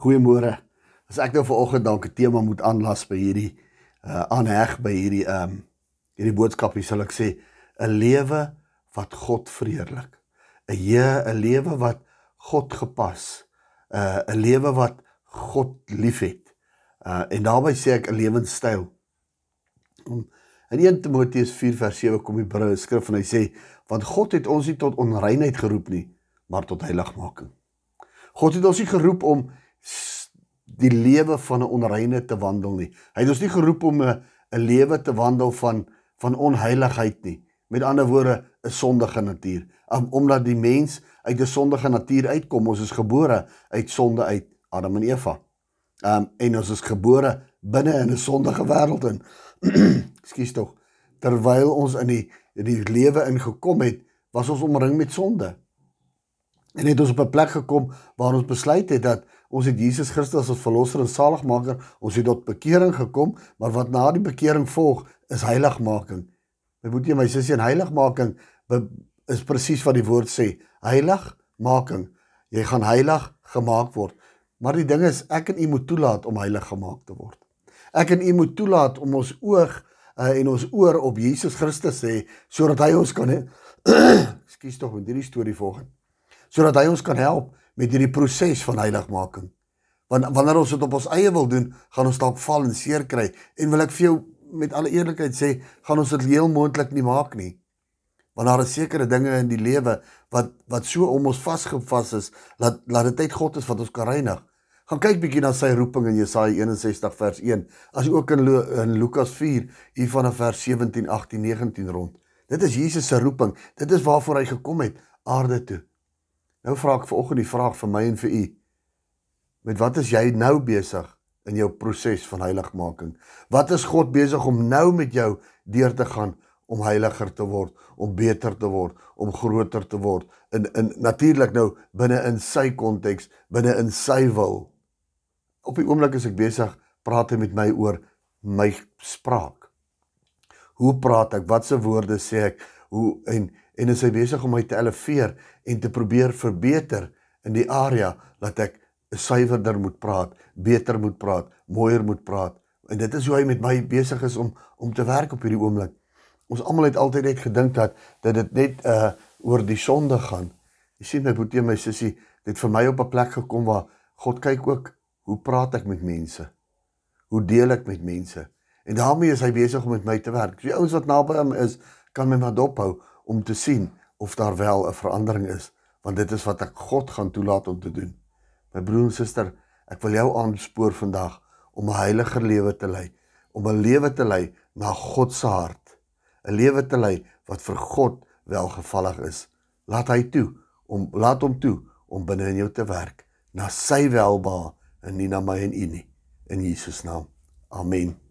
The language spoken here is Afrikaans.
Goeiemôre. As ek nou vanoggend dalk 'n tema moet aanlas by hierdie uh aanheg by hierdie um hierdie boodskapie sal ek sê 'n lewe wat God vreerlik. 'n Here, 'n lewe wat God gepas. Uh 'n lewe wat God liefhet. Uh en daarbey sê ek 'n lewenstyl. In 1 Timoteus 4 vers 7 kom die Bybel skrif en hy sê want God het ons nie tot onreinheid geroep nie, maar tot heiligmaking. God het ons nie geroep om die lewe van 'n onreine te wandel nie. Hy het ons nie geroep om 'n 'n lewe te wandel van van onheiligheid nie. Met ander woorde, 'n sondige natuur. Om, omdat die mens uit 'n sondige natuur uitkom, ons is gebore uit sonde uit Adam en Eva. Um en ons is gebore binne in 'n sondige wêreld in. Ekskuus tog. Terwyl ons in die in die lewe ingekom het, was ons omring met sonde. En het ons op 'n plek gekom waar ons besluit het dat ons het Jesus Christus as verlosser en saligmaker, ons het tot bekering gekom, maar wat na die bekering volg is heiligmaking. My boetie en my sussie, en heiligmaking is presies wat die woord sê, heiligmaking. Jy gaan heilig gemaak word. Maar die ding is, ek en u moet toelaat om heilig gemaak te word. Ek en u moet toelaat om ons oog uh, en ons oor op Jesus Christus hê sodat hy ons kan Ekskuus tog met hierdie storie volgens sodat hy ons kan help met hierdie proses van heiligmaking. Want wanneer ons dit op ons eie wil doen, gaan ons dalk val en seer kry en wil ek vir jou met alle eerlikheid sê, gaan ons dit heel moontlik nie maak nie. Want daar is sekere dinge in die lewe wat wat so om ons vasgevas is, laat laat dit uit God is wat ons kan reinig. Gaan kyk bietjie na sy roeping in Jesaja 61 vers 1, as ook in, in Lukas 4 hier vanaf vers 17, 18, 19 rond. Dit is Jesus se roeping. Dit is waarvoor hy gekom het aarde toe. Nou vra ek vanoggend die vraag vir my en vir u. Met wat is jy nou besig in jou proses van heiligmaking? Wat is God besig om nou met jou deur te gaan om heiliger te word, om beter te word, om groter te word in in natuurlik nou binne in sy konteks, binne in sy wil. Op die oomblik is ek besig praat hy met my oor my spraak. Hoe praat ek? Watse woorde sê ek? Hoe en en is hy besig om my te eleveer en te probeer verbeter in die area dat ek suiwerder moet praat, beter moet praat, mooier moet praat. En dit is hoe hy met my besig is om om te werk op hierdie oomblik. Ons almal het altyd net gedink dat dat dit net uh oor die sonde gaan. Jy sien my boetie en my sussie, dit vir my op 'n plek gekom waar God kyk ook hoe praat ek met mense? Hoe deel ek met mense? En daarmee is hy besig om met my te werk. Die ouens wat naby hom is, kan my maar dophou om te sien of daar wel 'n verandering is, want dit is wat ek God gaan toelaat om te doen. My broer en suster, ek wil jou aanspoor vandag om 'n heiliger lewe te lei, om 'n lewe te lei na God se hart, 'n lewe te lei wat vir God welgevallig is. Laat hy toe om laat hom toe om binne in jou te werk na sy welbehae en nie na my en u nie in Jesus naam. Amen.